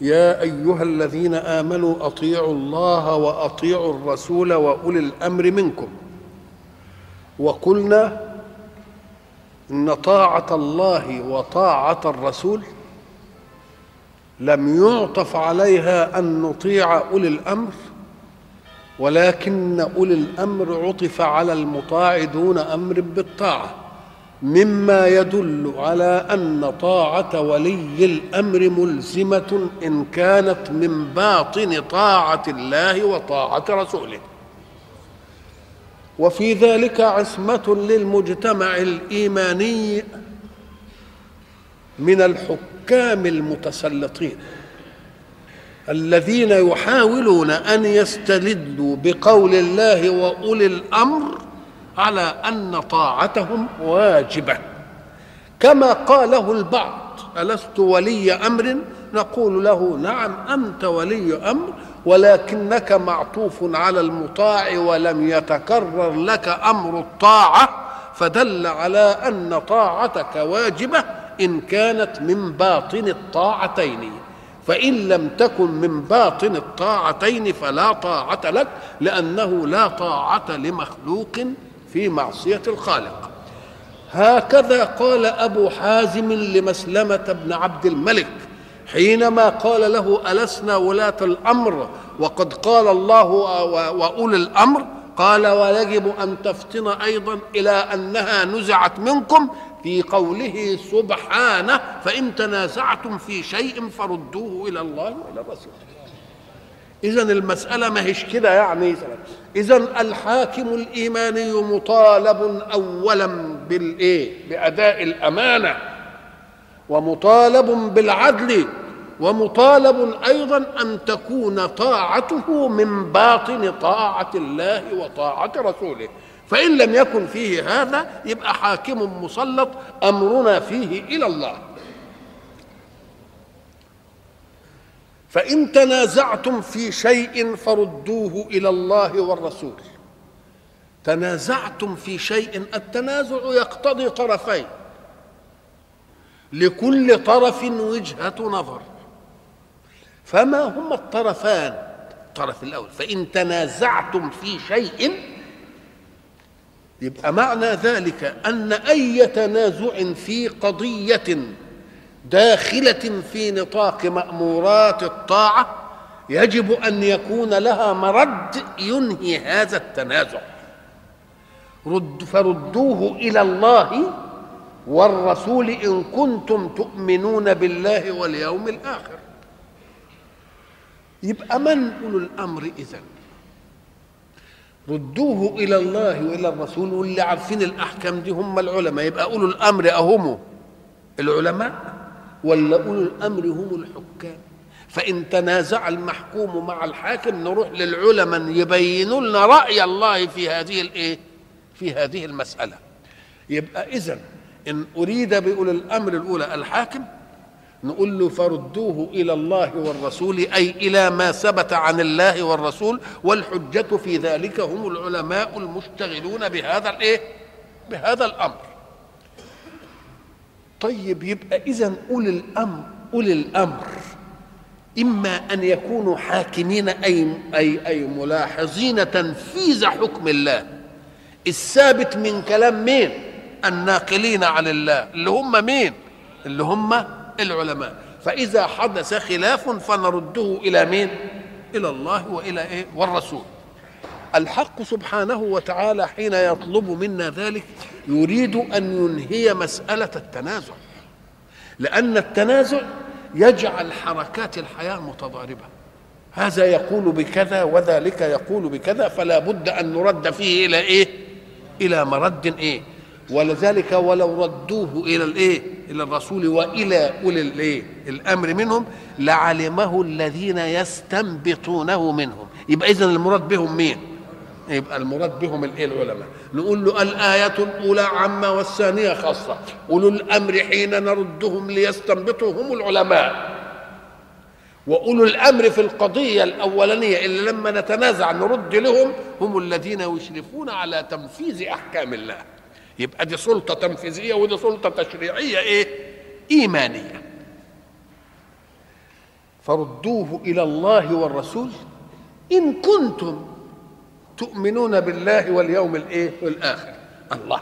يا أيها الذين آمنوا أطيعوا الله وأطيعوا الرسول وأولي الأمر منكم. وقلنا إن طاعة الله وطاعة الرسول لم يعطف عليها أن نطيع أولي الأمر ولكن أولي الأمر عطف على المطاع دون أمر بالطاعة. مما يدل على أن طاعة ولي الأمر ملزمة إن كانت من باطن طاعة الله وطاعة رسوله. وفي ذلك عصمة للمجتمع الإيماني من الحكام المتسلطين الذين يحاولون أن يستدلوا بقول الله وأولي الأمر على أن طاعتهم واجبة. كما قاله البعض ألست ولي أمر؟ نقول له نعم أنت ولي أمر ولكنك معطوف على المطاع ولم يتكرر لك أمر الطاعة فدل على أن طاعتك واجبة إن كانت من باطن الطاعتين. فإن لم تكن من باطن الطاعتين فلا طاعة لك لأنه لا طاعة لمخلوق في معصية الخالق. هكذا قال أبو حازم لمسلمة بن عبد الملك حينما قال له ألسنا ولاة الأمر؟ وقد قال الله وأولي الأمر. قال ويجب أن تفتن أيضا إلى أنها نزعت منكم في قوله سبحانه فإن تنازعتم في شيء فردوه إلى الله وإلى الرسول. إذا المسألة ما هيش كده يعني. إذا الحاكم الإيماني مطالب أولا بالإيه؟ بأداء الأمانة ومطالب بالعدل ومطالب أيضا أن تكون طاعته من باطن طاعة الله وطاعة رسوله. فإن لم يكن فيه هذا يبقى حاكم مسلط أمرنا فيه إلى الله. فإن تنازعتم في شيء فردوه إلى الله والرسول. تنازعتم في شيء التنازع يقتضي طرفين. لكل طرف وجهة نظر. فما هما الطرفان؟ الطرف الأول فإن تنازعتم في شيء يبقى معنى ذلك أن أي تنازع في قضية داخلة في نطاق مأمورات الطاعة يجب أن يكون لها مرد ينهي هذا التنازع. رد فردوه إلى الله والرسول إن كنتم تؤمنون بالله واليوم الآخر. يبقى من أولو الأمر إذن؟ ردوه إلى الله وإلى الرسول واللي عارفين الأحكام دي هم العلماء. يبقى أولو الأمر أهم العلماء ولا أولو الأمر هم الحكام. فإن تنازع المحكوم مع الحاكم نروح للعلماء يبينوا لنا رأي الله في هذه الايه في هذه المسألة. يبقى إذا إن أريد باولي الأمر الأولى الحاكم نقول له فردوه إلى الله والرسول أي إلى ما ثبت عن الله والرسول والحجة في ذلك هم العلماء المشتغلون بهذا الايه بهذا الأمر. طيب يبقى اذا أولي الأمر أولي الأمر إما أن يكونوا حاكمين أي أي أي ملاحظين تنفيذ حكم الله. الثابت من كلام مين؟ الناقلين عن الله. اللي هم مين؟ اللي هم العلماء. فإذا حدث خلاف فنرده إلى مين؟ إلى الله وإلى إيه؟ والرسول. الحق سبحانه وتعالى حين يطلب منا ذلك يريد أن ينهي مسألة التنازع. لأن التنازع يجعل حركات الحياة متضاربة. هذا يقول بكذا وذلك يقول بكذا فلا بد أن نرد فيه إلى إيه؟ إلى مرد إيه؟ ولذلك ولو ردوه إلى الإيه؟ إلى الرسول وإلى أولي الإيه؟ الأمر منهم لعلمه الذين يستنبطونه منهم. يبقى اذا المراد بهم مين؟ يبقى المراد بهم الايه العلماء؟ نقول له الآية الأولى عامة والثانية خاصة. اولو الأمر حين نردهم ليستنبطوا هم العلماء. واولو الأمر في القضية الأولانية اللي لما نتنازع نرد لهم هم الذين يشرفون على تنفيذ أحكام الله. يبقى دي سلطة تنفيذية ودي سلطة تشريعية إيه؟ إيمانية. فردوه إلى الله والرسول إن كنتم تؤمنون بالله واليوم الايه؟ والآخر. الله.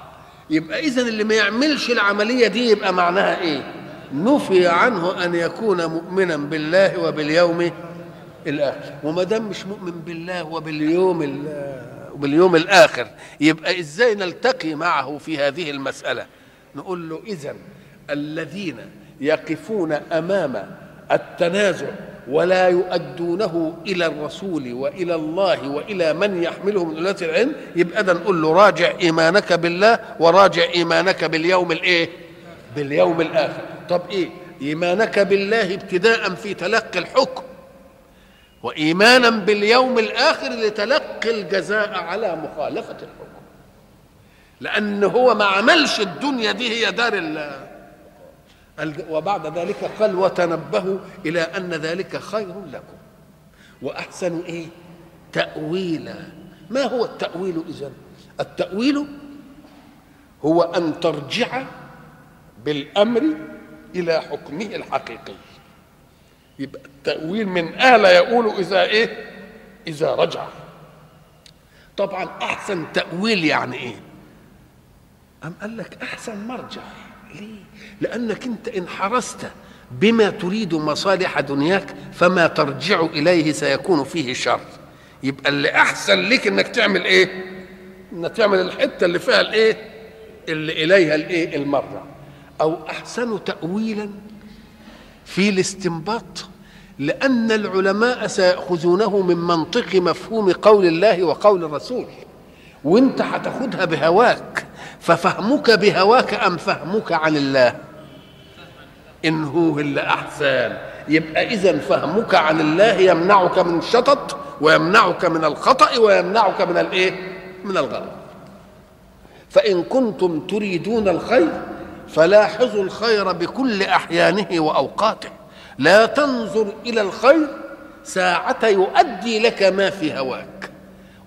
يبقى اذا اللي ما يعملش العملية دي يبقى معناها إيه؟ نفي عنه أن يكون مؤمنا بالله وباليوم الآخر. وما دام مش مؤمن بالله وباليوم وباليوم الآخر يبقى إزاي نلتقي معه في هذه المسألة؟ نقول له اذا الذين يقفون أمام التنازع ولا يؤدونه إلى الرسول وإلى الله وإلى من يحمله من ولاة العلم يبقى ده نقول له راجع إيمانك بالله وراجع إيمانك باليوم الإيه؟ باليوم الآخر طب إيه؟ إيمانك بالله ابتداء في تلقي الحكم وايمانا باليوم الآخر لتلقي الجزاء على مخالفة الحكم لأن هو ما عملش الدنيا دي هي دار وبعد ذلك قال وتنبهوا إلى أن ذلك خير لكم. وأحسن إيه؟ تأويلا. ما هو التأويل اذا التأويل هو أن ترجع بالأمر إلى حكمه الحقيقي. يبقى التأويل من آل يقول إذا إيه؟ إذا رجع. طبعا أحسن تأويل يعني إيه؟ أم قال لك أحسن مرجع؟ ليه؟ لأنك انت إن حرست بما تريد مصالح دنياك فما ترجع إليه سيكون فيه شر. يبقى اللي أحسن لك إنك تعمل إيه؟ إنك تعمل الحتة اللي فيها الإيه؟ اللي إليها الإيه؟ المرجع أو أحسن تاويلا في الاستنباط لأن العلماء سيأخذونه من منطق مفهوم قول الله وقول الرسول. وإنت هتاخدها بهواك ففهمك بهواك أم فهمك عن الله؟ إن هو اللي أحسن. يبقى إذا فهمك عن الله يمنعك من الشطط ويمنعك من الخطأ ويمنعك من الإيه؟ من الغلط. فإن كنتم تريدون الخير فلاحظوا الخير بكل أحيانه وأوقاته. لا تنظر إلى الخير ساعة يؤدي لك ما في هواك.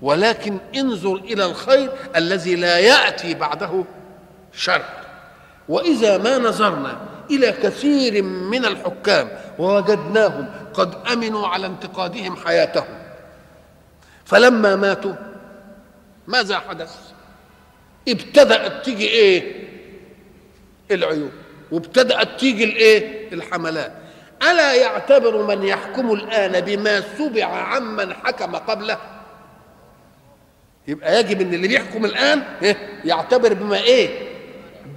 ولكن انظر إلى الخير الذي لا يأتي بعده شر. وإذا ما نظرنا إلى كثير من الحكام ووجدناهم قد أمنوا على انتقادهم حياتهم. فلما ماتوا ماذا حدث؟ ابتدأت تيجي إيه؟ العيوب وابتدأت تيجي الإيه؟ الحملات. ألا يعتبر من يحكم الآن بما سبع عمن حكم قبله؟ يبقى يجب إن اللي بيحكم الآن يعتبر بما إيه؟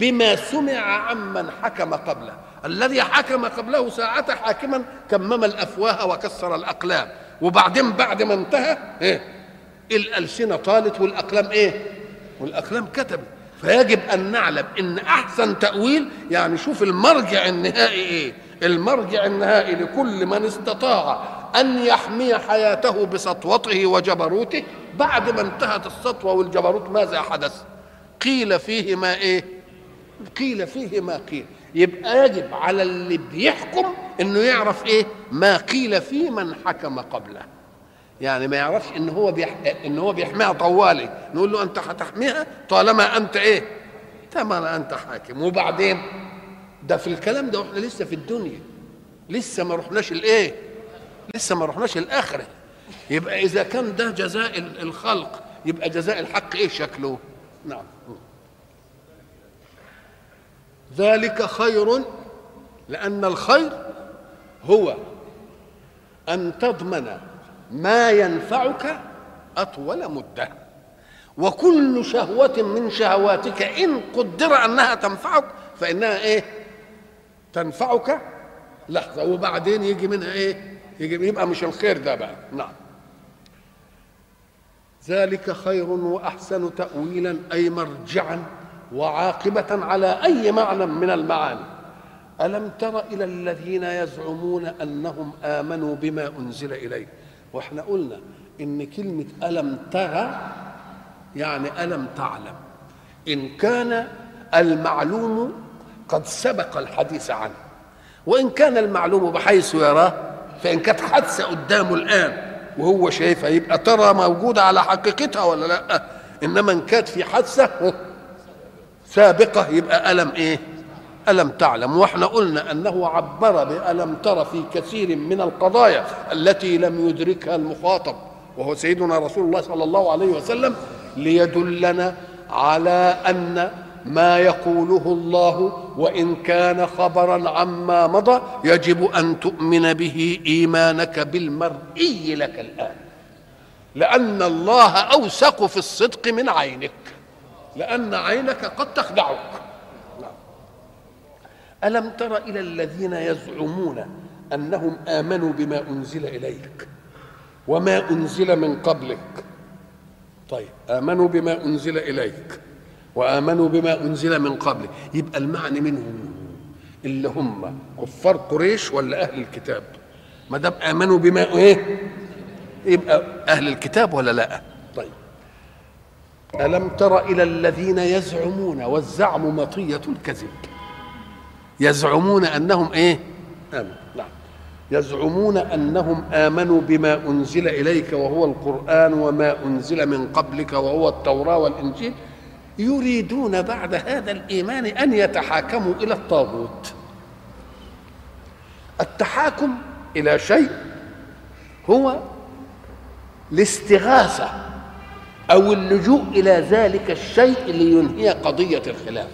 بما سمع عمن حكم قبله. الذي حكم قبله ساعة حاكما كمم الأفواه وكسر الأقلام. وبعدين بعد ما انتهى إيه؟ الألسنة طالت والأقلام إيه؟ والأقلام كتبت. فيجب أن نعلم إن أحسن تأويل يعني شوف المرجع النهائي إيه؟ المرجع النهائي لكل من استطاع أن يحمي حياته بسطوته وجبروته بعد ما انتهت السطوة والجبروت ماذا حدث؟ قيل فيه ما إيه؟ قيل فيه ما قيل. يبقى يجب على اللي بيحكم إنه يعرف إيه؟ ما قيل فيه من حكم قبله. يعني ما يعرفش إن هو بيح... إن هو بيحميها طوالي. نقول له أنت هتحميها؟ طالما أنت إيه؟ طالما أنت حاكم. وبعدين ده في الكلام ده وإحنا لسه في الدنيا. لسه ما رحناش الإيه؟ لسه ما رحناش الآخرة. يبقى إذا كان ده جزاء الخلق يبقى جزاء الحق إيه شكله؟ نعم. ذلك خير لأن الخير هو أن تضمن ما ينفعك أطول مدة. وكل شهوة من شهواتك إن قدر أنها تنفعك فإنها إيه؟ تنفعك. لحظة وبعدين يجي منها إيه؟ يجي يبقى مش الخير ده بقى. نعم. ذلك خير وأحسن تاويلا أي مرجعا وعاقبة على أي معنى من المعاني. ألم تر إلى الذين يزعمون أنهم آمنوا بما أنزل إليه وإحنا قلنا إن كلمة ألم ترى يعني ألم تعلم. إن كان المعلوم قد سبق الحديث عنه. وإن كان المعلوم بحيث يراه فإن كانت حادثة قدامه الآن وهو شايفها يبقى ترى موجودة على حقيقتها ولا لأ؟ إنما إن كانت في حادثة سابقة يبقى ألم إيه؟ ألم تعلم. وإحنا قلنا أنه عبر بألم ترى في كثير من القضايا التي لم يدركها المخاطب وهو سيدنا رسول الله صلى الله عليه وسلم ليدلنا على أن ما يقوله الله وإن كان خبرا عما مضى يجب أن تؤمن به إيمانك بالمرئي لك الآن لأن الله أوثق في الصدق من عينك. لأن عينك قد تخدعك. ألم تر إلى الذين يزعمون أنهم آمنوا بما أنزل إليك وما أنزل من قبلك؟ طيب آمنوا بما أنزل إليك وآمنوا بما أنزل من قبلك يبقى المعنى منهم اللي هم كفار قريش ولا أهل الكتاب؟ ما دام آمنوا بما إيه؟ يبقى أهل الكتاب ولا لأ؟ طيب ألم تر إلى الذين يزعمون والزعم مطية الكذب؟ يزعمون أنهم إيه؟ آمنوا. نعم. يزعمون أنهم آمنوا بما أنزل إليك وهو القرآن وما أنزل من قبلك وهو التوراة والإنجيل يريدون بعد هذا الإيمان أن يتحاكموا إلى الطاغوت. التحاكم إلى شيء هو الاستغاثة أو اللجوء إلى ذلك الشيء لينهي قضية الخلاف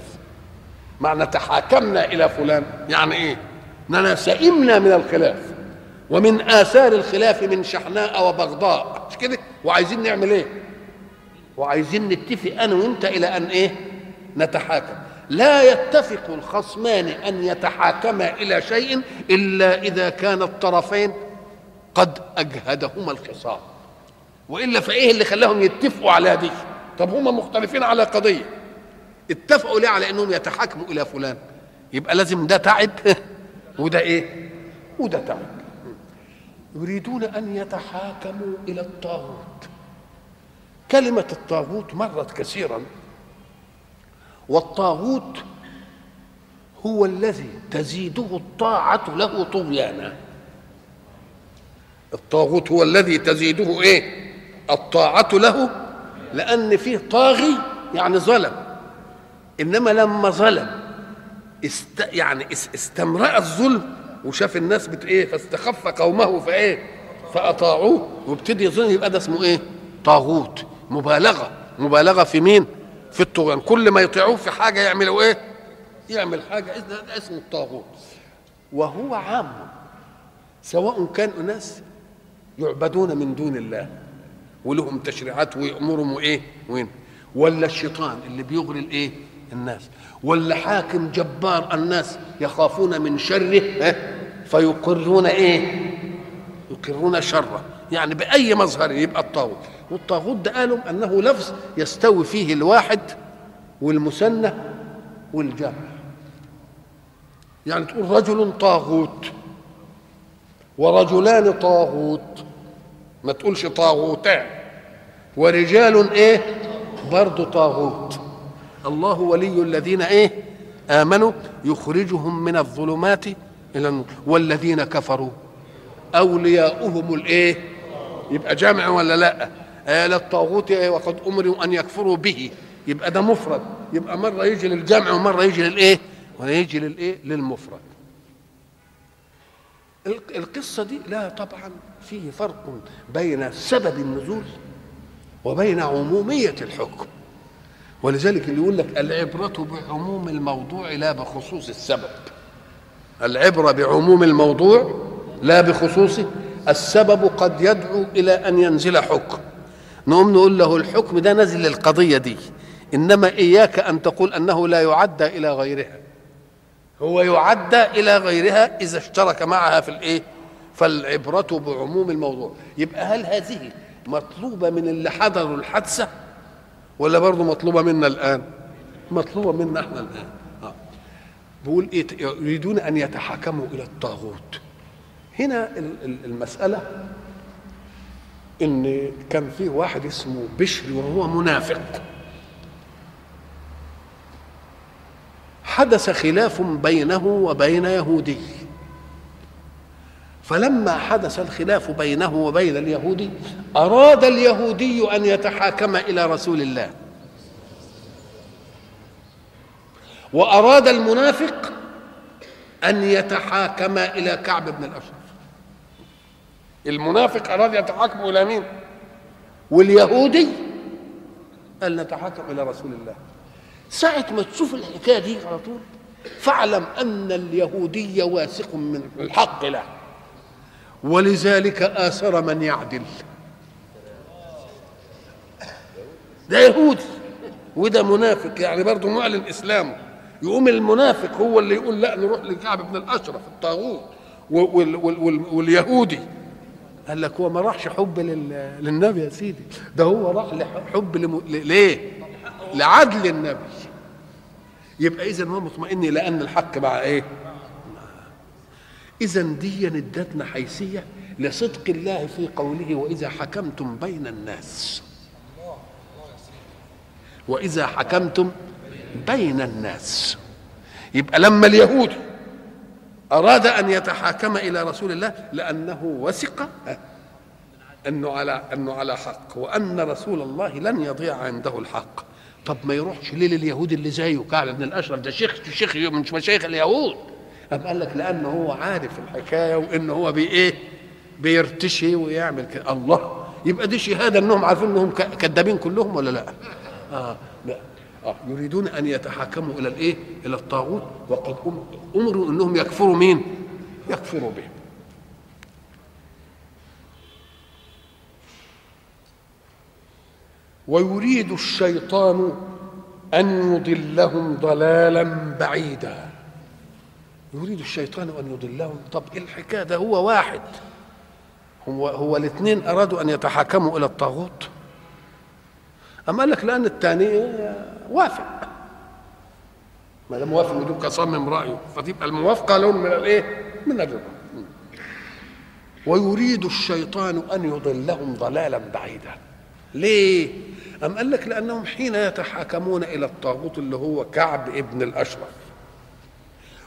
معنى تحاكمنا إلى فلان يعني إيه؟ أننا سئمنا من الخلاف ومن آثار الخلاف من شحناء وبغضاء مش كده؟ وعايزين نعمل إيه؟ وعايزين نتفق أنا وأنت إلى أن إيه؟ نتحاكم لا يتفق الخصمان أن يتحاكما إلى شيء إلا إذا كان الطرفين قد أجهدهما الخصام وإلا فإيه اللي خلاهم يتفقوا على دي طب هم مختلفين على قضية. اتفقوا ليه على إنهم يتحاكموا إلى فلان؟ يبقى لازم ده تعب. وده إيه؟ وده تعب. يريدون أن يتحاكموا إلى الطاغوت. كلمة الطاغوت مرت كثيرا. والطاغوت هو الذي تزيده الطاعة له طغيانا. الطاغوت هو الذي تزيده إيه؟ الطاعة له لأن فيه طاغي يعني ظلم. إنما لما ظلم است يعني استمرأ الظلم وشاف الناس بت إيه فاستخف قومه فإيه فأطاعوه وابتدي يظن يبقى ده اسمه إيه؟ طاغوت مبالغة. مبالغة في مين؟ في الطغيان. كل ما يطيعوه في حاجة يعملوا إيه؟ يعمل حاجة. اسمه الطاغوت. وهو عام سواء كان أناس يعبدون من دون الله. ولهم تشريعات ويأمرهم وإيه؟ وين؟ ولا الشيطان اللي بيغري الإيه؟ الناس. ولا حاكم جبار الناس يخافون من شره فيقرون إيه؟ يقرون شره. يعني بأي مظهر يبقى الطاغوت. والطاغوت ده قالوا أنه لفظ يستوي فيه الواحد والمثنى والجمع يعني تقول رجل طاغوت ورجلان طاغوت. ما تقولش طاغوتان. ورجال إيه؟ برضه طاغوت. الله ولي الذين إيه؟ آمنوا يخرجهم من الظلمات إلى النور. والذين كفروا. أولياؤهم الإيه؟ يبقى جمع ولا لا؟ آه الطاغوت وقد أمروا أن يكفروا به. يبقى ده مفرد. يبقى مرة يجي للجمع ومرة يجي للإيه؟ ويجي للإيه؟ للمفرد. القصة دي لا طبعا فيه فرق بين سبب النزول وبين عمومية الحكم. ولذلك اللي يقول لك العبرة بعموم الموضوع لا بخصوص السبب. العبرة بعموم الموضوع لا بخصوصه السبب قد يدعو إلى أن ينزل حكم. نقوم نقول له الحكم ده نزل للقضية دي إنما إياك أن تقول أنه لا يعدى إلى غيرها. هو يعدى إلى غيرها إذا اشترك معها في الإيه؟ فالعبرة بعموم الموضوع. يبقى هل هذه مطلوبة من اللي حضروا الحادثة ولا برضه مطلوبة منا الآن؟ مطلوبة منا إحنا الآن. آه. بيقول إيه يريدون أن يتحاكموا إلى الطاغوت. هنا المسألة إن كان فيه واحد اسمه بشر وهو منافق. حدث خلاف بينه وبين يهودي. فلما حدث الخلاف بينه وبين اليهودي أراد اليهودي أن يتحاكم إلى رسول الله. وأراد المنافق أن يتحاكم إلى كعب بن الأشرف. المنافق أراد يتحاكم إلى مين؟ واليهودي قال نتحاكم إلى رسول الله. ساعة ما تشوف الحكاية دي على طول فاعلم أن اليهودي واثق من الحق له. ولذلك آثر من يعدل. ده يهودي وده منافق يعني برضه معلن إسلامه يقوم المنافق هو اللي يقول لا نروح لكعب بن الأشرف الطاغوت وال وال وال واليهودي. قال لك هو ما راحش حب للنبي يا سيدي. ده هو راح لحب لم... ليه؟ لعدل النبي. يبقى اذا هو مطمئن لأن الحق مع إيه؟ اذا دي ادتنا حيثية لصدق الله في قوله وإذا حكمتم بين الناس. وإذا حكمتم بين الناس. يبقى لما اليهود أراد أن يتحاكم إلى رسول الله لأنه وثق أنه على أنه على حق وأن رسول الله لن يضيع عنده الحق. طب ما يروحش ليه لليهود اللي زيه؟ كعب بن الأشرف ده شيخ شيخ من مشايخ اليهود. أم قال لك لأنه هو عارف الحكاية وإن هو بي إيه؟ بيرتشي ويعمل كده. الله! يبقى دي شهادة إنهم عارفين إنهم كذابين كلهم ولا لأ؟ آه لا. آه يريدون أن يتحاكموا إلى الإيه؟ إلى الطاغوت. وقد أمروا إنهم يكفروا مين؟ يكفروا به ويريد الشيطان أن يضلهم ضلالا بعيدا. يريد الشيطان أن يضلهم. طب إيه الحكاية ده هو واحد. هو هو الاثنين أرادوا أن يتحاكموا إلى الطاغوت. أما قال لك لأن الثاني وافق. ما دام وافق ودوك صمم رأيه. فتبقى الموافقة لون من الإيه؟ من الرضا. ويريد الشيطان أن يضلهم ضلالا بعيدا. ليه؟ أم قال لك لأنهم حين يتحاكمون إلى الطاغوت اللي هو كعب ابن الأشرف.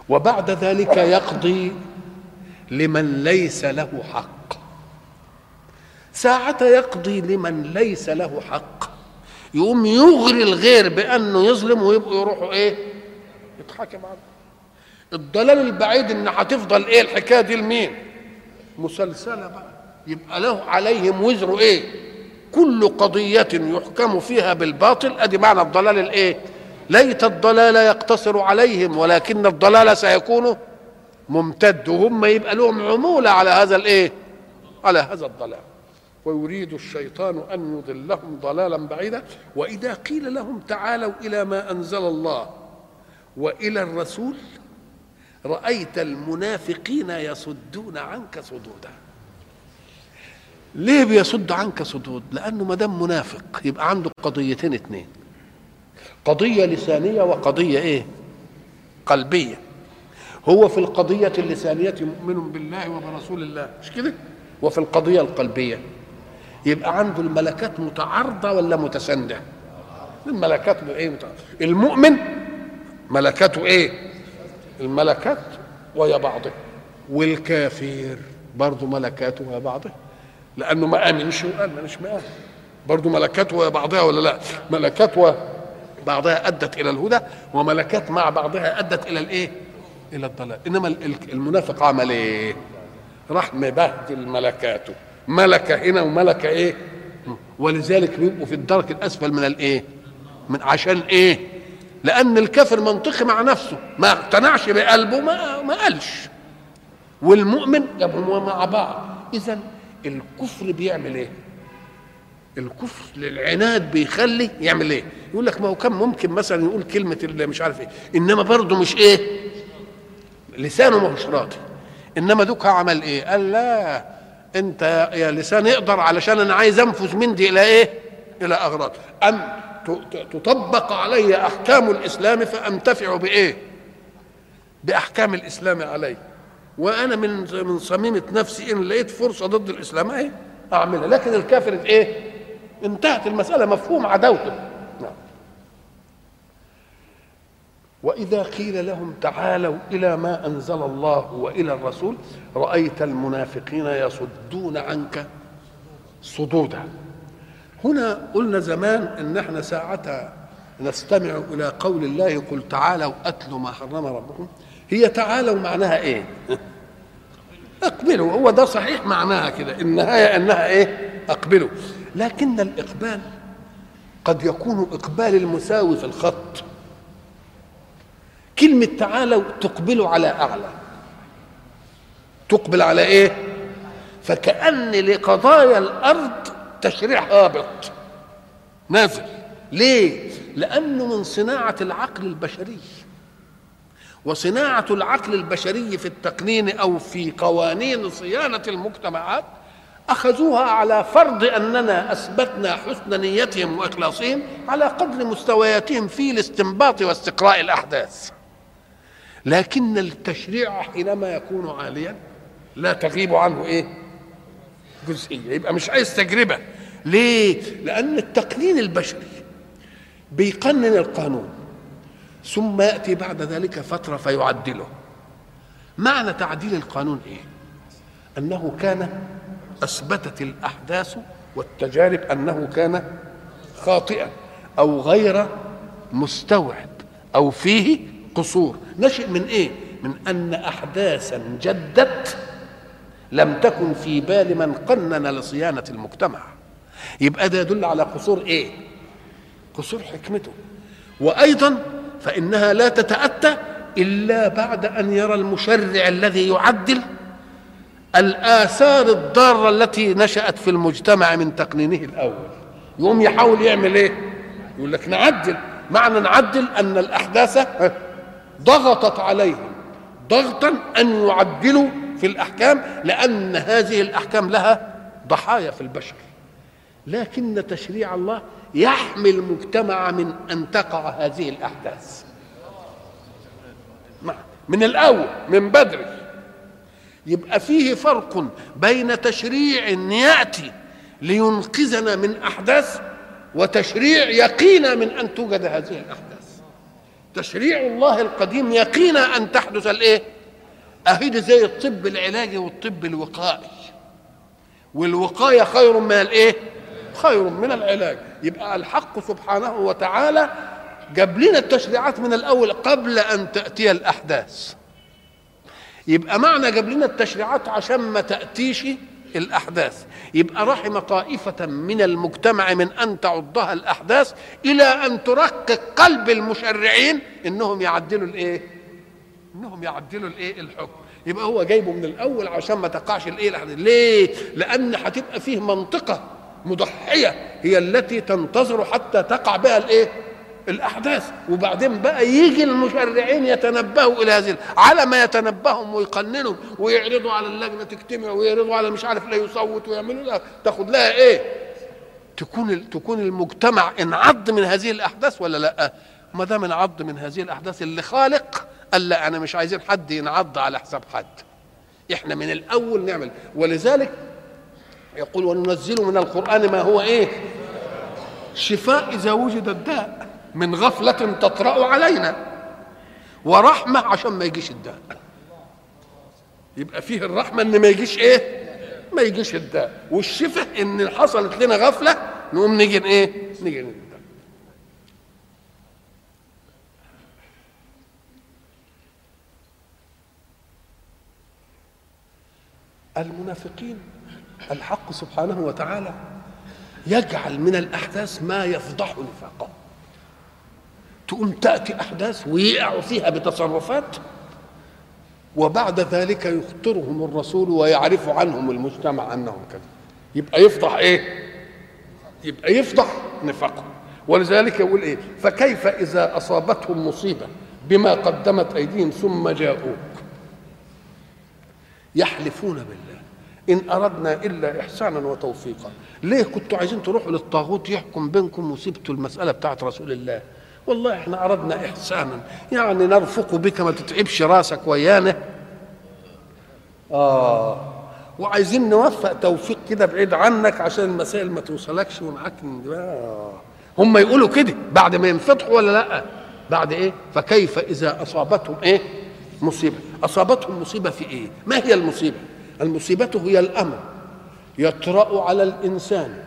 وبعد ذلك يقضي لمن ليس له حق ساعة يقضي لمن ليس له حق يقوم يغري الغير بأنه يظلم ويبقوا يروحوا إيه؟ يتحاكم عنه الضلال البعيد إن هتفضل إيه الحكاية دي لمين؟ مسلسلة بقى يبقى له عليهم وزر إيه؟ كل قضية يحكم فيها بالباطل أدي معنى الضلال الإيه؟ ليت الضلال يقتصر عليهم ولكن الضلال سيكون ممتد وهم يبقى لهم عمولة على هذا الإيه؟ على هذا الضلال. ويريد الشيطان أن يضلهم ضلالا بعيدا. وإذا قيل لهم تعالوا إلى ما أنزل الله وإلى الرسول رأيت المنافقين يصدون عنك صدودا. ليه بيصد عنك صدود؟ لأنه ما دام منافق يبقى عنده قضيتين اتنين. قضية لسانية وقضية إيه؟ قلبية. هو في القضية اللسانية مؤمن بالله وبرسول الله مش كده؟ وفي القضية القلبية. يبقى عنده الملكات متعارضة ولا متساندة؟ الملكات إيه متعارضة. المؤمن ملكاته إيه؟ الملكات ويا بعضها والكافر برضه ملكاته ويا بعضها لأنه ما آمنش وقال مانيش مآمن برضه ملكات وبعضها ولا لا؟ ملكات وبعضها أدت إلى الهدى وملكات مع بعضها أدت إلى الإيه؟ إلى الضلال. إنما المنافق عمل إيه راح مبهدل ملكاته. ملكه هنا وملكه إيه؟ ولذلك بيبقوا في الدرك الأسفل من الإيه؟ من عشان إيه؟ لأن الكافر منطقي مع نفسه. ما اقتنعش بقلبه ما ما قالش. والمؤمن يبقوا مع بعض. اذا الكفر بيعمل إيه؟ الكفر للعناد بيخلي يعمل إيه؟ يقول لك ما هو كان ممكن مثلا يقول كلمة اللي مش عارف إيه. إنما برضه مش إيه؟ لسانه ما هوش راضي. إنما دوك عمل إيه؟ قال لا أنت يا لسان أقدر علشان أنا عايز أنفذ من دي إلى إيه؟ إلى أغراض. أم تطبق علي أحكام الإسلام فأنتفع بإيه؟ بأحكام الإسلام علي. وأنا من من صميمة نفسي إن لقيت فرصة ضد الإسلام أهي أعملها. لكن الكافر إيه؟ انتهت المسألة مفهوم عداوته. نعم. وإذا قيل لهم تعالوا إلى ما أنزل الله وإلى الرسول رأيت المنافقين يصدون عنك صدودا هنا قلنا زمان إن إحنا ساعة نستمع إلى قول الله قل تعالوا اتلوا ما حرم ربكم. هي تعالوا معناها إيه؟ أقبلوا. هو ده صحيح معناها كده. النهايه إنها إيه؟ أقبلوا. لكن الإقبال قد يكون إقبال المساوي في الخط. كلمة تعالوا تقبل على أعلى. تقبل على إيه؟ فكأن لقضايا الأرض تشريع هابط. نازل. ليه؟ لأنه من صناعة العقل البشري وصناعة العقل البشري في التقنين أو في قوانين صيانة المجتمعات أخذوها على فرض أننا أثبتنا حسن نيتهم وإخلاصهم على قدر مستوياتهم في الاستنباط واستقراء الأحداث. لكن التشريع حينما يكون عاليا لا تغيب عنه إيه؟ جزئية. يبقى مش عايز تجربة. ليه؟ لأن التقنين البشري بيقنن القانون ثم يأتي بعد ذلك فترة فيعدله. معنى تعديل القانون إيه؟ أنه كان أثبتت الأحداث والتجارب أنه كان خاطئا أو غير مستوعب أو فيه قصور. نشئ من إيه؟ من أن احداثا جدت لم تكن في بال من قنن لصيانة المجتمع. يبقى ده يدل على قصور إيه؟ قصور حكمته. وأيضا فإنها لا تتأتى إلا بعد أن يرى المشرع الذي يعدل الآثار الضارة التي نشأت في المجتمع من تقنينه الأول. يقوم يحاول يعمل إيه؟ يقول لك نعدل. معنى نعدل أن الأحداث ضغطت عليهم. ضغطا أن يعدلوا في الأحكام لأن هذه الأحكام لها ضحايا في البشر. لكن تشريع الله يحمي المجتمع من أن تقع هذه الأحداث. من الأول من بدري. يبقى فيه فرق بين تشريع يأتي لينقذنا من أحداث وتشريع يقينا من أن توجد هذه الأحداث. تشريع الله القديم يقينا أن تحدث الإيه؟ اهي زي الطب العلاجي والطب الوقائي. والوقاية خير من الإيه؟ خير من العلاج. يبقى الحق سبحانه وتعالى جاب لنا التشريعات من الأول قبل أن تأتي الأحداث. يبقى معنى جاب لنا التشريعات عشان ما تأتيش الأحداث. يبقى رحم طائفة من المجتمع من أن تعضها الأحداث إلى أن ترقق قلب المشرعين إنهم يعدلوا الإيه؟ إنهم يعدلوا الإيه؟ الحكم. يبقى هو جايبه من الأول عشان ما تقعش الإيه؟ الأحداث. ليه؟ لأن هتبقى فيه منطقة مضحية هي التي تنتظر حتى تقع بها الإيه؟ الأحداث. وبعدين بقى يجي المشرعين يتنبهوا إلى هذه على ما يتنبههم ويقننوا ويعرضوا على اللجنة تجتمع ويعرضوا على مش عارف لا يصوت ويعملوا لها تاخد لها إيه؟ تكون تكون المجتمع انعض من هذه الأحداث ولا لأ؟ ما دام انعض من هذه الأحداث اللي خالق قال لا أنا مش عايزين حد ينعض على حساب حد. إحنا من الأول نعمل. ولذلك يقول وننزل من القرآن ما هو إيه؟ شفاء إذا وجد الداء. من غفلة تطرأ علينا. ورحمة عشان ما يجيش الداء يبقى فيه الرحمة إن ما يجيش إيه؟ ما يجيش الداء والشفاء إن حصلت لنا غفلة نقوم نيجي إيه؟ نيجي الداء المنافقين الحق سبحانه وتعالى يجعل من الأحداث ما يفضح نفاقهم تقوم تاتي أحداث ويقعوا فيها بتصرفات. وبعد ذلك يخطرهم الرسول ويعرف عنهم المجتمع أنهم كذا. يبقى يفضح إيه؟ يبقى يفضح نفاقهم ولذلك يقول إيه؟ فكيف إذا أصابتهم مصيبة بما قدمت أيديهم ثم جاءوك؟ يحلفون بالله. إن أردنا إلا إحسانا وتوفيقا. ليه كنتوا عايزين تروحوا للطاغوت يحكم بينكم وسبتوا المسألة بتاعت رسول الله؟ والله إحنا أردنا إحسانا. يعني نرفق بك ما تتعبش راسك ويانا. آه. وعايزين نوفق توفيق كده بعيد عنك عشان المسائل ما توصلكش ومعاك آه. هم يقولوا كده بعد ما ينفتحوا ولا لأ؟ بعد إيه؟ فكيف إذا أصابتهم إيه؟ مصيبة. أصابتهم مصيبة في إيه؟ ما هي المصيبة؟ المصيبة هي الأمر يطرأ على الإنسان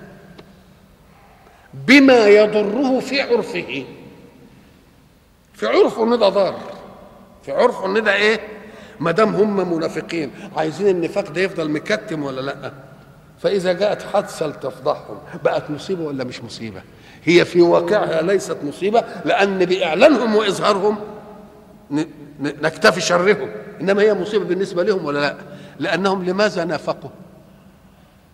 بما يضره في عرفه. في عرفه ان ده ضار. في عرفه ان ده إيه؟ ما دام هم منافقين. عايزين النفاق ده يفضل مكتم ولا لأ؟ فإذا جاءت حادثة لتفضحهم بقت مصيبة ولا مش مصيبة؟ هي في واقعها ليست مصيبة لأن بإعلانهم وإظهارهم نكتفي شرهم. إنما هي مصيبة بالنسبة لهم ولا لأ؟ لأنهم لماذا نافقوا؟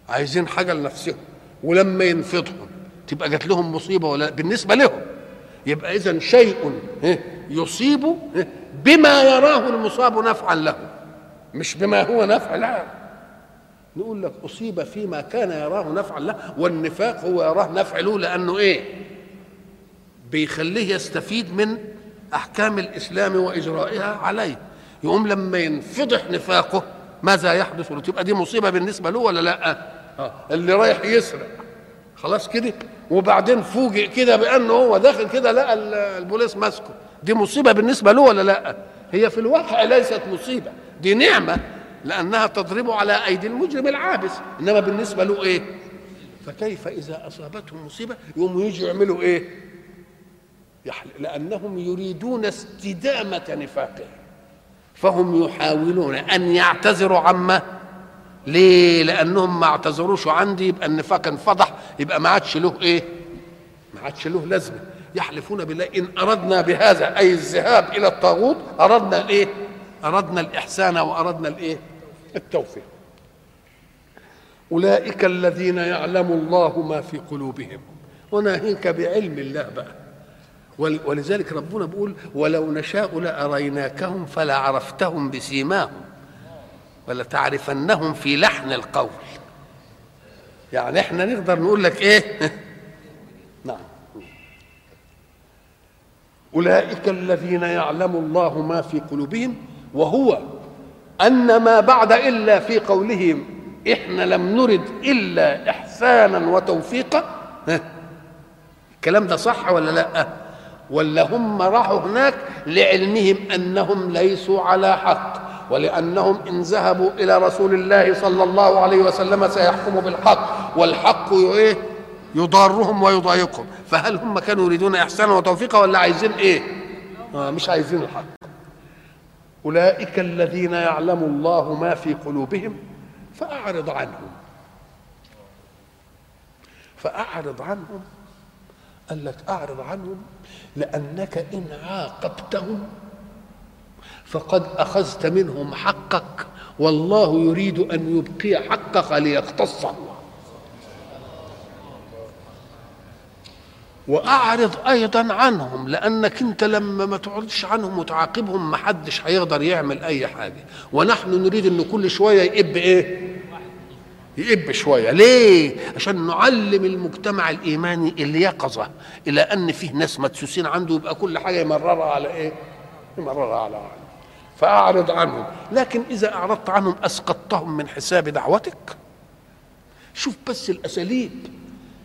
عايزين حاجة لنفسهم ولما ينفضهم تبقى جات لهم مصيبة ولا بالنسبة لهم. يبقى اذا شيء يصيب بما يراه المصاب نفعا له. مش بما هو نفع لا. نقول لك أصيب فيما كان يراه نفعا له والنفاق هو يراه نفع له لأنه إيه؟ بيخليه يستفيد من أحكام الإسلام وإجرائها عليه. يقوم لما ينفضح نفاقه ماذا يحدث له؟ تبقى دي مصيبة بالنسبة له ولا لأ؟ آه. اللي رايح يسرق. خلاص كده. وبعدين فوجئ كده بأنه هو داخل كده لقى البوليس ماسكه. دي مصيبة بالنسبة له ولا لأ؟ هي في الواقع ليست مصيبة. دي نعمة لأنها تضرب على أيدي المجرم العابس. إنما بالنسبة له إيه؟ فكيف إذا أصابتهم مصيبة يقوموا يجوا يعملوا إيه؟ لأنهم يريدون استدامة نفاقه فهم يحاولون أن يعتذروا عما ليه؟ لأنهم ما اعتذروش عندي يبقى النفاق انفضح يبقى ما عادش له إيه؟ ما عادش له لازمة. يحلفون بالله إن أردنا بهذا أي الذهاب إلى الطاغوت أردنا الإيه؟ أردنا الإحسان وأردنا الإيه؟ التوفيق. أولئك الذين يعلم الله ما في قلوبهم. وناهيك بعلم الله بقى. ولذلك ربنا بيقول ولو نشاء لأريناكهم فلعرفتهم بسيماهم. ولتعرفنهم في لحن القول. يعني إحنا نقدر نقول لك إيه؟ نعم. أولئك الذين يعلم الله ما في قلوبهم وهو أن ما بعد إلا في قولهم إحنا لم نرد إلا إحسانا وتوفيقا. الكلام ده صح ولا لأ؟ ولا هم راحوا هناك لعلمهم أنهم ليسوا على حق. ولأنهم إن ذهبوا إلى رسول الله صلى الله عليه وسلم سيحكم بالحق والحق إيه؟ يضارهم ويضايقهم. فهل هم كانوا يريدون احسانا وتوفيقا ولا عايزين إيه؟ آه مش عايزين الحق. أولئك الذين يعلم الله ما في قلوبهم فأعرض عنهم. فأعرض عنهم. قال لك أعرض عنهم لأنك إن عاقبتهم فقد أخذت منهم حقك. والله يريد أن يبقي حقك ليختصه وأعرض أيضا عنهم لأنك أنت لما ما تعرضش عنهم وتعاقبهم ما حدش هيقدر يعمل أي حاجة. ونحن نريد إن كل شوية يئب إيه؟ يئب شوية. ليه؟ عشان نعلم المجتمع الإيماني اليقظة إلى أن فيه ناس مدسوسين عنده يبقى كل حاجة يمررها على إيه؟ يمررها على عالم فأعرض عنهم. لكن إذا أعرضت عنهم أسقطتهم من حساب دعوتك؟ شوف بس الأساليب.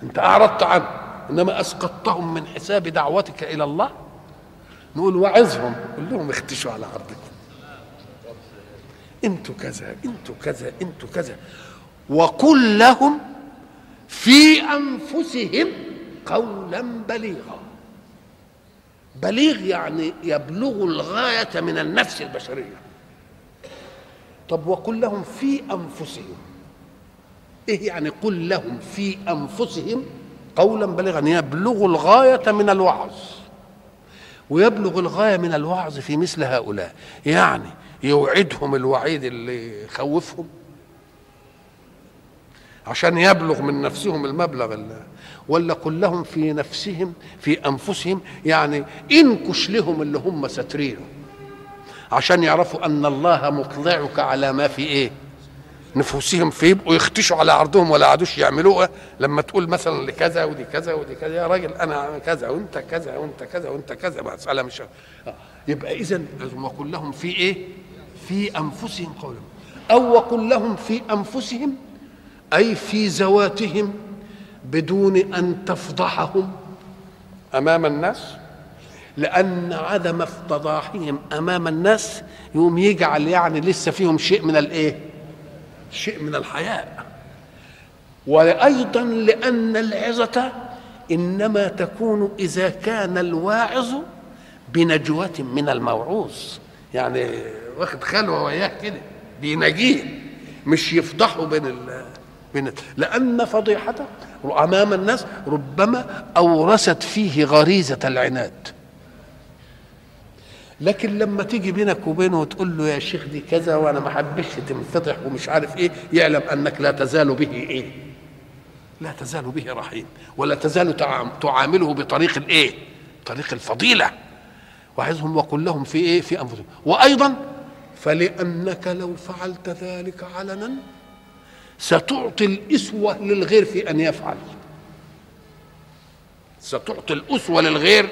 أنت أعرضت عنهم إنما أسقطتهم من حساب دعوتك إلى الله؟ نقول وعظهم قول لهم اختشوا على عرضكم أنتوا كذا أنتوا كذا أنتوا كذا. وقل لهم في أنفسهم قولا بليغا. بليغ يعني يبلغ الغاية من النفس البشرية. طب وقل لهم في أنفسهم. إيه يعني قل لهم في أنفسهم؟ قولا بليغا يبلغ الغاية من الوعظ. ويبلغ الغاية من الوعظ في مثل هؤلاء. يعني يوعدهم الوعيد اللي يخوفهم. عشان يبلغ من نفسهم المبلغ اللي ولا قل لهم في نفسهم في أنفسهم يعني انكش لهم اللي هم ساترينه عشان يعرفوا أن الله مطلعك على ما في إيه. نفوسهم فيبقوا يختشوا على عرضهم ولا عادوش يعملوها لما تقول مثلا لكذا ودي كذا ودي كذا يا راجل أنا كذا وأنت كذا وأنت كذا وأنت كذا مساله مش آه. يبقى اذا وقل لهم في إيه؟ في أنفسهم قولا أو وقل لهم في أنفسهم أي في ذواتهم بدون أن تفضحهم أمام الناس لأن عدم افتضاحهم أمام الناس يوم يجعل يعني لسه فيهم شيء من الإيه؟ شيء من الحياء وأيضا لأن العظة إنما تكون إذا كان الواعظ بنجوة من الموعوظ. يعني واخد خلوة وياه كده بينجيه مش يفضحه بين ال بين لأن فضيحته أمام الناس ربما أورثت فيه غريزة العناد. لكن لما تيجي بينك وبينه وتقول له يا شيخ دي كذا وأنا ما حبش تنفتح ومش عارف إيه يعلم أنك لا تزال به إيه؟ لا تزال به رحيم ولا تزال تعامله بطريق الإيه؟ طريق الفضيلة. وعظهم وقل لهم في إيه؟ في أنفسهم. وأيضا فلأنك لو فعلت ذلك علنا ستعطي الأسوة للغير في أن يفعل. ستعطي الأسوة للغير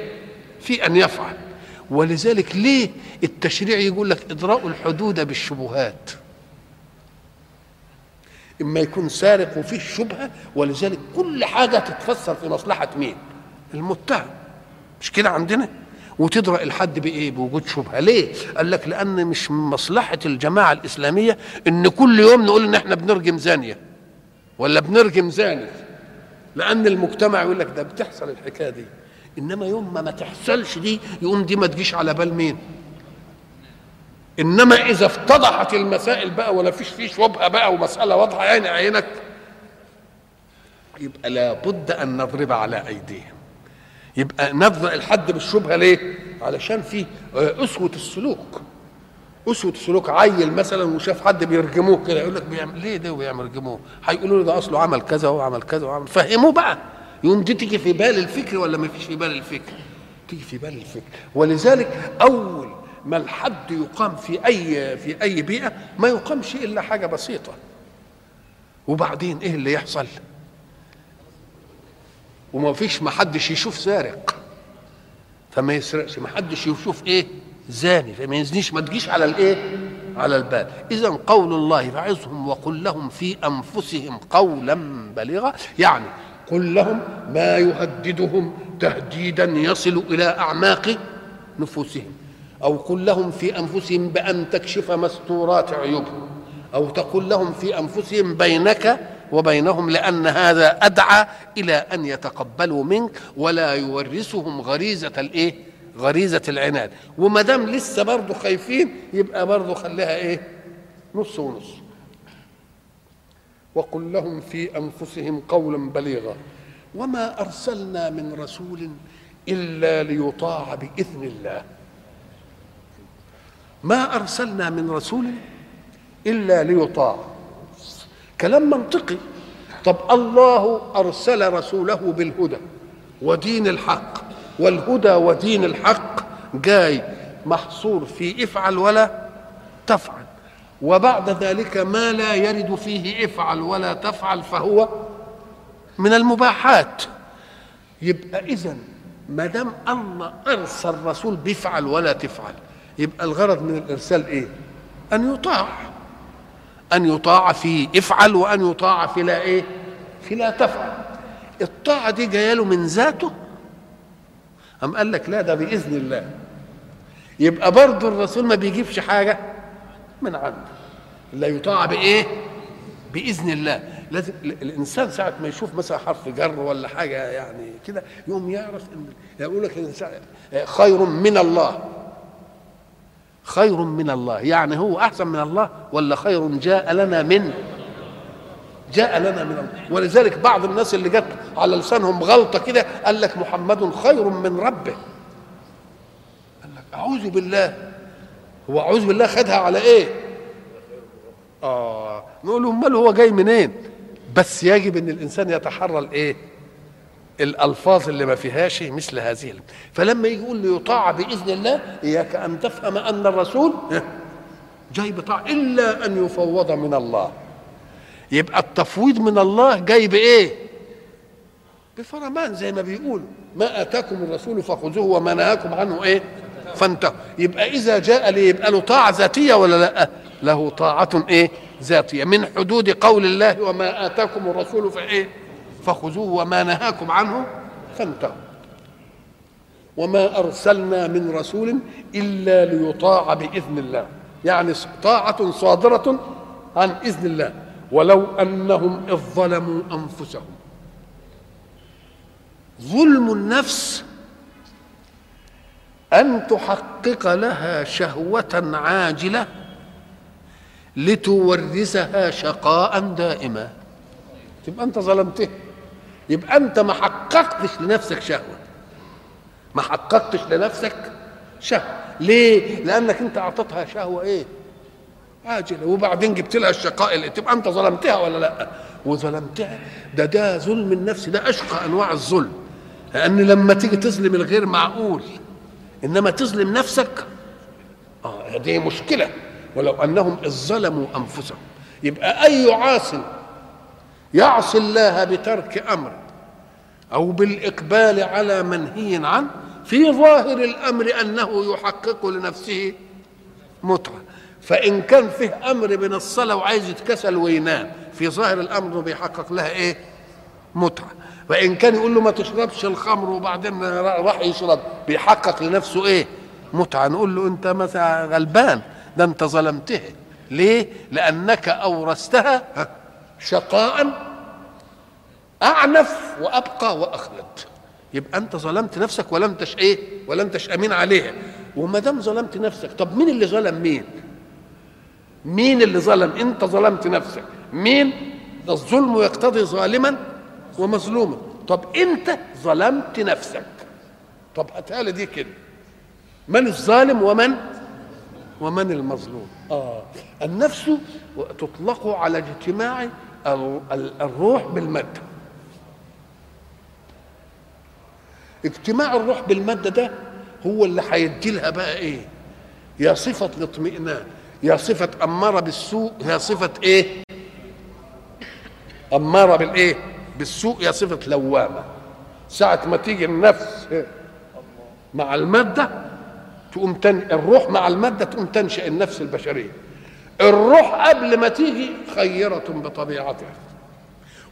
في أن يفعل. ولذلك ليه التشريع يقول لك إضراء الحدود بالشبهات؟ إما يكون سارق وفيه شبهه ولذلك كل حاجة تتفسر في مصلحة مين؟ المتهم. مش كده عندنا؟ وتدرأ الحد بإيه؟ بوجود شبهة. ليه؟ قال لك لأن مش من مصلحة الجماعة الإسلامية إن كل يوم نقول إن إحنا بنرجم زانية. ولا بنرجم زاني. لأن المجتمع يقول لك ده بتحصل الحكاية دي. إنما يوم ما ما تحصلش دي يقوم دي ما تجيش على بال مين؟ إنما إذا افتضحت المسائل بقى ولا فيش فيه شبهة بقى ومسألة واضحة عين عينك يبقى لابد أن نضرب على أيديهم. يبقى نبدا الحد بالشبهة ليه؟ علشان في أسوة السلوك. أسوة السلوك عيل مثلا وشاف حد بيرجموه كده يقول لك بيعمل ليه ده وبيعمل يرجموه هيقولوا له ده أصله عمل كذا وعمل كذا وعمل فهموه بقى. يوم دي تيجي في بال الفكر ولا ما فيش في بال الفكر؟ تيجي في بال الفكر. ولذلك أول ما الحد يقام في أي في أي بيئة ما يقامش إلا حاجة بسيطة. وبعدين إيه اللي يحصل؟ وما فيش ما حدش يشوف سارق. فما يسرقش ما حدش يشوف إيه؟ زاني. فما يزنيش ما تجيش على الإيه؟ على البال اذا قول الله فعظهم وقل لهم في أنفسهم قولا بليغا. يعني قل لهم ما يهددهم تهديدا يصل إلى أعماق نفوسهم. أو قل لهم في أنفسهم بأن تكشف مستورات عيوبهم. أو تقول لهم في أنفسهم بينك وبينهم لأن هذا أدعى إلى أن يتقبلوا منك ولا يورثهم غريزة الإيه؟ غريزة العناد. وما دام لسه برضه خايفين يبقى برضه خليها إيه؟ نص ونص. وقل لهم في أنفسهم قولا بليغا. وما أرسلنا من رسول إلا ليطاع بإذن الله. ما أرسلنا من رسول إلا ليطاع. كلام منطقي. طب الله أرسل رسوله بالهدى ودين الحق والهدى ودين الحق جاي محصور في افعل ولا تفعل. وبعد ذلك ما لا يرد فيه افعل ولا تفعل فهو من المباحات. يبقى اذا ما دام الله أرسل رسول بيفعل ولا تفعل يبقى الغرض من الإرسال إيه؟ أن يطاع. أن يطاع في افعل وأن يطاع في لا إيه؟ في لا تفعل. الطاعة دي جاية له من ذاته؟ أم قال لك لا ده بإذن الله. يبقى برضه الرسول ما بيجيبش حاجة من عنده. لا يطاع بإيه؟ بإذن الله. لازم الإنسان ساعة ما يشوف مثلا حرف جر ولا حاجة يعني كده يقوم يعرف إن يقول لك خير من الله. خير من الله. يعني هو أحسن من الله ولا خير جاء لنا من؟ جاء لنا من الله. ولذلك بعض الناس اللي جت على لسانهم غلطة كده قال لك محمد خير من ربه. قال لك أعوذ بالله. هو أعوذ بالله خدها على إيه؟ آه. نقول أمال هو جاي منين؟ بس يجب إن الإنسان يتحرى الإيه؟ الألفاظ اللي ما فيهاش مثل هذه فلما يقول ليطاع بإذن الله إياك أن تفهم أن الرسول جاي بطاعه إلا أن يفوض من الله. يبقى التفويض من الله جاي بإيه؟ بفرمان زي ما بيقولوا ما آتاكم الرسول فخذوه وما نهاكم عنه. إيه؟ فانتهوا. يبقى إذا جاء لي يبقى له طاعة ذاتية ولا لأ؟ له طاعة إيه؟ ذاتية. من حدود قول الله وما آتاكم الرسول فإيه؟ فخذوه وما نهاكم عنه فانتهوا. وما أرسلنا من رسول إلا ليطاع بإذن الله. يعني طاعة صادرة عن إذن الله. ولو أنهم إذ ظلموا أنفسهم. ظلم النفس أن تحقق لها شهوة عاجلة لتورثها شقاء دائما. تبقى أنت ظلمته. يبقى انت ما حققتش لنفسك شهوة. ما حققتش لنفسك شهوة. ليه؟ لأنك انت أعطيتها شهوة إيه؟ عاجلة. وبعدين جبت لها الشقاء اللي تبقى انت ظلمتها ولا لأ؟ وظلمتها. ده ده ظلم النفس. ده أشقى أنواع الظلم. لأن لما تيجي تظلم الغير معقول إنما تظلم نفسك آه دي مشكلة. ولو أنهم ظلموا أنفسهم. يبقى أي عاص يعصي الله بترك أمر أو بالإقبال على منهي عنه في ظاهر الأمر أنه يحقق لنفسه متعة. فإن كان فيه أمر من الصلاة وعايز يتكسل وينام في ظاهر الأمر بيحقق لها إيه؟ متعة. وإن كان يقول له ما تشربش الخمر وبعدين راح يشرب بيحقق لنفسه إيه؟ متعة. نقول له أنت مثلا غلبان ده أنت ظلمته ليه؟ لأنك أورثتها شقاء أعنف وأبقى وأخلد. يبقى أنت ظلمت نفسك ولم تش إيه؟ ولم تش أمين عليها. وما دام ظلمت نفسك طب مين اللي ظلم مين؟ مين اللي ظلم؟ أنت ظلمت نفسك. مين؟ الظلم يقتضي ظالما ومظلوما. طب أنت ظلمت نفسك. طب هاتها دي كده. من الظالم ومن؟ ومن المظلوم. آه. النفس تطلق على اجتماع الروح بالمادة. اجتماع الروح بالمادة ده هو اللي هيدي لها بقى إيه؟ يا صفة الاطمئنان يا صفة أمارة بالسوء يا صفة إيه؟ أمارة بالايه بالسوء يا صفة لوامة. ساعة ما تيجي النفس مع المادة تقوم تن... الروح مع المادة تقوم تنشأ النفس البشرية. الروح قبل ما تيجي خيرة بطبيعتها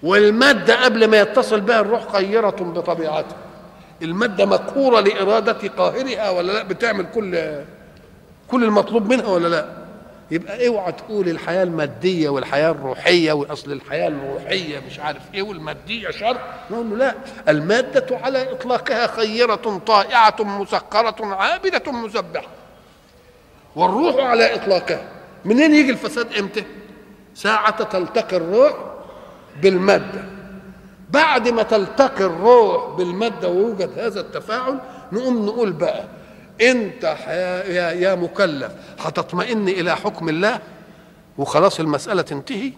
والمادة قبل ما يتصل بها الروح خيرة بطبيعتها. المادة مقهورة لإرادة قاهرها ولا لأ؟ بتعمل كل كل المطلوب منها ولا لأ؟ يبقى اوعى تقول الحياة المادية والحياة الروحية وأصل الحياة الروحية مش عارف إيه والمادية شر نقول له لأ المادة على إطلاقها خيرة طائعة مسخرة عابدة مسبحة. والروح على إطلاقها. منين يجي الفساد إمتى؟ ساعة تلتقي الروح بالمادة. بعد ما تلتقي الروح بالمادة ويوجد هذا التفاعل نقوم نقول بقى انت يا يا مكلف هتطمئن إلى حكم الله وخلاص المسألة تنتهي؟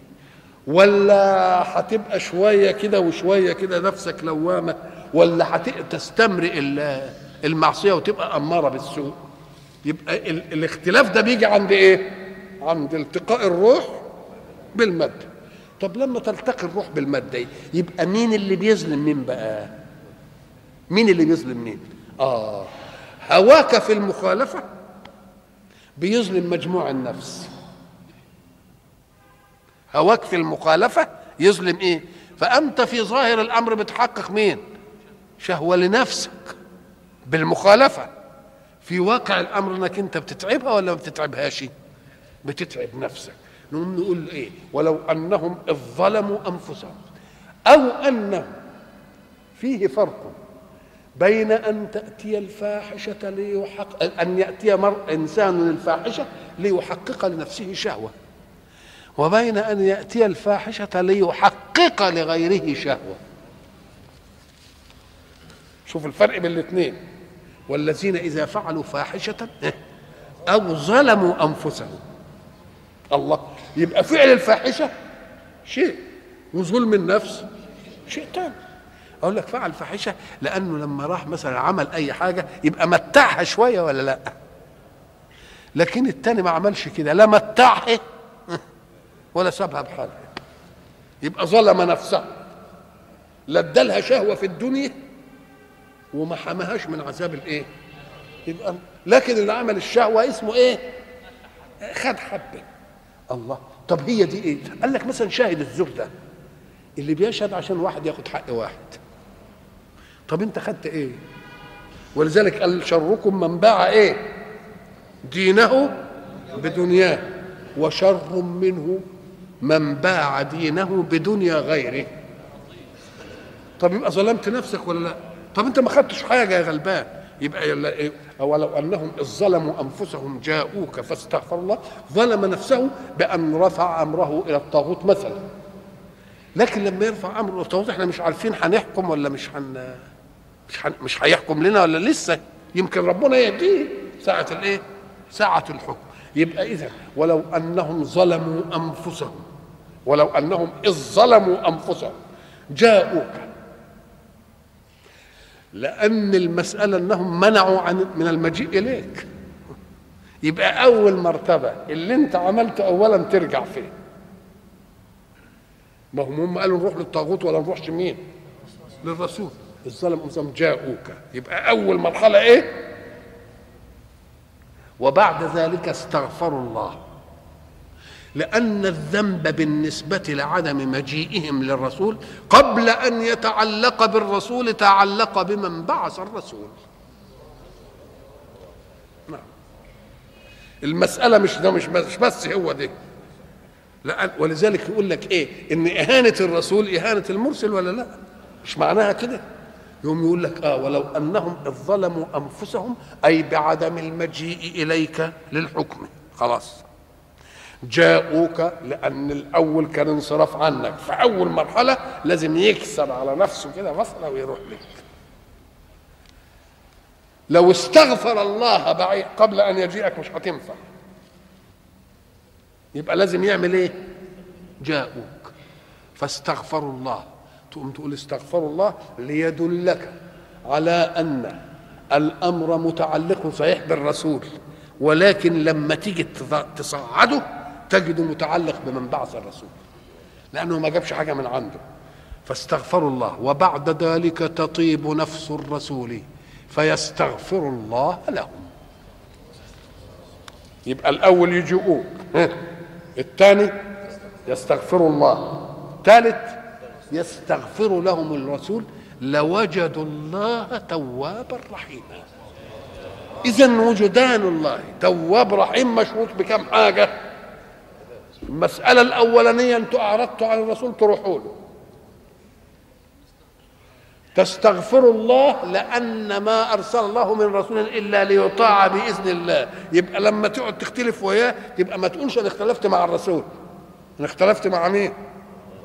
ولا هتبقى شوية كده وشوية كده نفسك لوامة؟ ولا هتستمرئ المعصية وتبقى أمارة بالسوء؟ يبقى ال الاختلاف ده بيجي عند إيه؟ عند التقاء الروح بالماده طب لما تلتقي الروح بالماده يبقى مين اللي بيظلم مين بقى؟ مين اللي بيظلم مين؟ آه هواك في المخالفة بيظلم مجموع النفس. هواك في المخالفة يظلم إيه؟ فأنت في ظاهر الأمر بتحقق مين؟ شهوة لنفسك بالمخالفة. في واقع الأمر إنك أنت بتتعبها ولا ما بتتعبهاش؟ بتتعب نفسك. نقول إيه؟ ولو أنهم اذ ظلموا أنفسهم أو أنهم فيه فرق بين أن تأتي الفاحشة ليحقق أن يأتي مر إنسان الفاحشه ليحقق لنفسه شهوة وبين أن يأتي الفاحشة ليحقق لغيره شهوة. شوف الفرق بين الاثنين. والذين إذا فعلوا فاحشة أو ظلموا أنفسهم. الله. يبقى فعل الفاحشة شيء وظلم النفس شيء ثاني أقول لك فعل فاحشه لأنه لما راح مثلا عمل أي حاجة يبقى متعها شوية ولا لأ؟ لكن التاني ما عملش كده لا متعها ولا سابها بحالها يبقى ظلم نفسه. لا ادالها شهوة في الدنيا وما حماهاش من عذاب الإيه؟ يبقى لكن اللي عمل الشهوة اسمه إيه؟ خد حبه الله. طب هي دي إيه؟ قال لك مثلا شاهد الزور ده. اللي بيشهد عشان واحد ياخد حق واحد. طب أنت خدت إيه؟ ولذلك قال شركم من باع إيه؟ دينه بدنياه. وشر منه من باع دينه بدنيا غيره. طب يبقى ظلمت نفسك ولا لا؟ طب أنت ما خدتش حاجة يا غلبان. يبقى يلا إيه؟ ولو أنهم إذ ظلموا أنفسهم جاءوك فاستغفر الله ظلم نفسه بأن رفع أمره إلى الطاغوت مثلا. لكن لما يرفع أمره إلى الطاغوت إحنا مش عارفين هنحكم ولا مش هن مش هن... مش هيحكم لنا ولا لسه؟ يمكن ربنا يهديه. ساعة الإيه؟ ساعة الحكم. يبقى اذا ولو أنهم ظلموا أنفسهم ولو أنهم إذ ظلموا أنفسهم جاءوك لأن المسألة أنهم منعوا عن من المجيء إليك. يبقى أول مرتبة اللي أنت عملته أولا ترجع فيه ما هم هم قالوا نروح للطاغوت ولا نروحش مين؟ للرسول. الظلم أنفسهم جاءوك. يبقى أول مرحلة إيه؟ وبعد ذلك استغفروا الله. لأن الذنب بالنسبة لعدم مجيئهم للرسول قبل أن يتعلق بالرسول تعلق بمن بعث الرسول. نعم. المسألة مش ده مش بس, بس هو ده. لأن ولذلك يقول لك إيه؟ إن إهانة الرسول إهانة المرسل ولا لا؟ مش معناها كده. يوم يقول لك آه ولو أنهم إذ ظلموا أنفسهم أي بعدم المجيء إليك للحكم. خلاص. جاءوك لأن الأول كان انصراف عنك. فأول مرحلة لازم يكسر على نفسه كده مثلا ويروح لك. لو استغفر الله بعيد قبل أن يجيئك مش هتنفع. يبقى لازم يعمل إيه؟ جاءوك. فاستغفروا الله. تقوم تقول استغفروا الله ليدلك على أن الأمر متعلق صحيح بالرسول. ولكن لما تيجي تصعده تجده متعلق بمن بعث الرسول لأنه ما جابش حاجة من عنده. فاستغفروا الله وبعد ذلك تطيب نفس الرسول فيستغفر الله لهم. يبقى الأول يجيئوك الثاني يستغفر الله. ثالث يستغفر لهم الرسول لوجدوا الله توابا رحيما. اذا وجدان الله تواب رحيم مشروط بكم حاجة؟ المسألة الأولانية أنتوا أعرضتوا عن الرسول تروحوا له. تستغفروا الله لأن ما أرسل الله من رسول إلا ليطاع بإذن الله. يبقى لما تقعد تختلف وياه يبقى ما تقولش أنا اختلفت مع الرسول. أنا اختلفت مع مين؟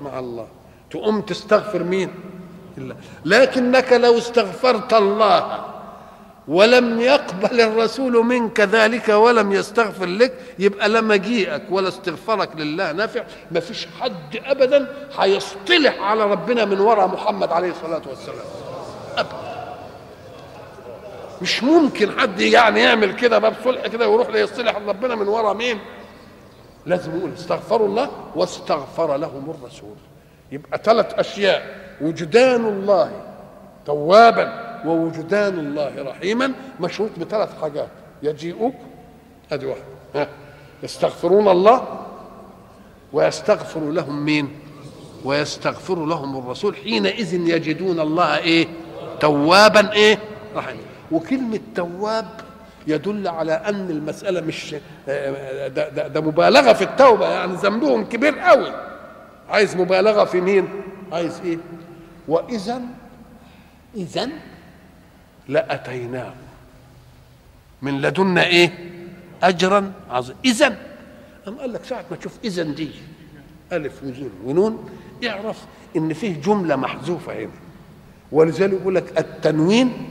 مع الله. تقوم تستغفر مين؟ لكنك لو استغفرت الله ولم يقبل الرسول منك ذلك ولم يستغفر لك يبقى لا مجيئك ولا استغفارك لله نافع. ما فيش حد ابدا هيصطلح على ربنا من وراء محمد عليه الصلاة والسلام. ابدا. مش ممكن حد يعني يعمل كده باب صلح كده ويروح ليصطلح ربنا من وراء مين؟ لازم يقول استغفروا الله واستغفر لهم الرسول. يبقى ثلاث أشياء. وجدان الله توابا. ووجدان الله رحيما. مشروط بثلاث حاجات. يجيئوك. ادي واحد ها. يستغفرون الله ويستغفر لهم مين؟ ويستغفر لهم الرسول. حينئذ يجدون الله إيه؟ توابا إيه؟ رحيما وكلمة تواب يدل على أن المسألة مش ده, ده, ده مبالغة في التوبة. يعني ذنبهم كبير قوي. عايز مبالغة في مين؟ عايز إيه؟ واذا اذا لأتيناه. من لدنا إيه؟ اجرا عظيما اذا أم قال لك ساعة ما تشوف إذا دي ألف وزين ونون اعرف إن فيه جملة محذوفة هنا. ولذلك يقول لك التنوين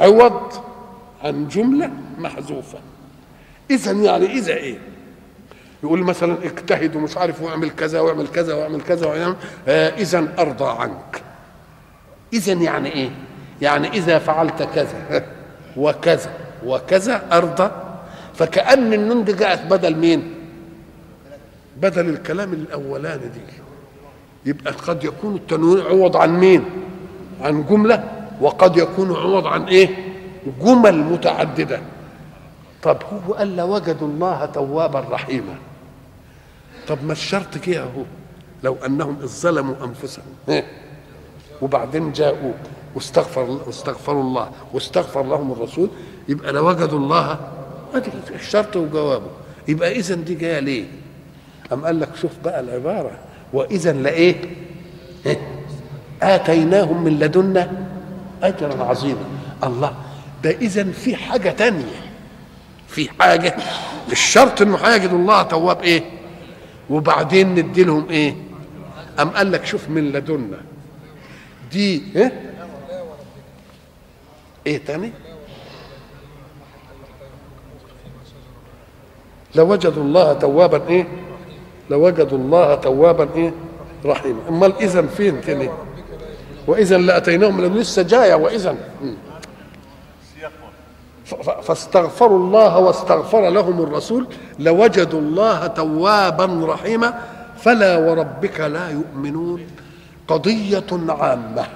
عوض عن جملة محذوفة. إذا يعني إذا إيه؟ يقول مثلا اجتهد ومش عارف واعمل كذا واعمل كذا واعمل كذا واعمل آه إذا أرضى عنك. إذا يعني إيه؟ يعني إذا فعلت كذا وكذا وكذا أرضى فكأن النون دي جاءت بدل مين؟ بدل الكلام الأولاني دي. يبقى قد يكون التنوين عوض عن مين؟ عن جملة وقد يكون عوض عن إيه؟ جمل متعددة. طب هو قال لوجدوا الله توابا رحيما. طب ما الشرط كده أهو لو أنهم ظلموا أنفسهم. إيه؟ وبعدين جاءوا. واستغفر واستغفروا الله واستغفر لهم الرسول يبقى لوجدوا الله ادي الشرط وجوابه يبقى اذا دي جاية ليه؟ أم قال لك شوف بقى العبارة وإذا لإيه؟ إيه؟ آتيناهم من لدنا أجرا عظيما الله ده إذا في حاجة تانية في حاجة الشرط إنه هيجد الله تواب إيه؟ وبعدين ندي لهم إيه؟ أم قال لك شوف من لدنا دي إيه؟ إيه تاني؟ لوجدوا الله توابا إيه؟ لوجدوا الله توابا إيه؟ رحيما. أمال اذا فين تاني؟ واذا لاتيناهم من لسه جاية واذا فاستغفروا الله واستغفر لهم الرسول. لوجدوا الله توابا رحيما. فلا وربك لا يؤمنون. قضية عامة.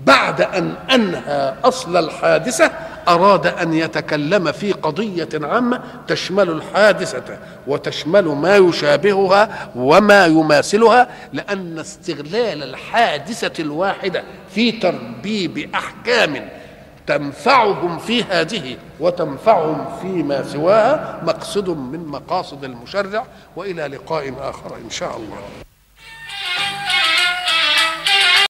بعد أن أنهى أصل الحادثة أراد أن يتكلم في قضية عامة تشمل الحادثة وتشمل ما يشابهها وما يماثلها لأن استغلال الحادثة الواحدة في تربيب أحكام تنفعهم في هذه وتنفعهم فيما سواها مقصد من مقاصد المشرع وإلى لقاء آخر إن شاء الله.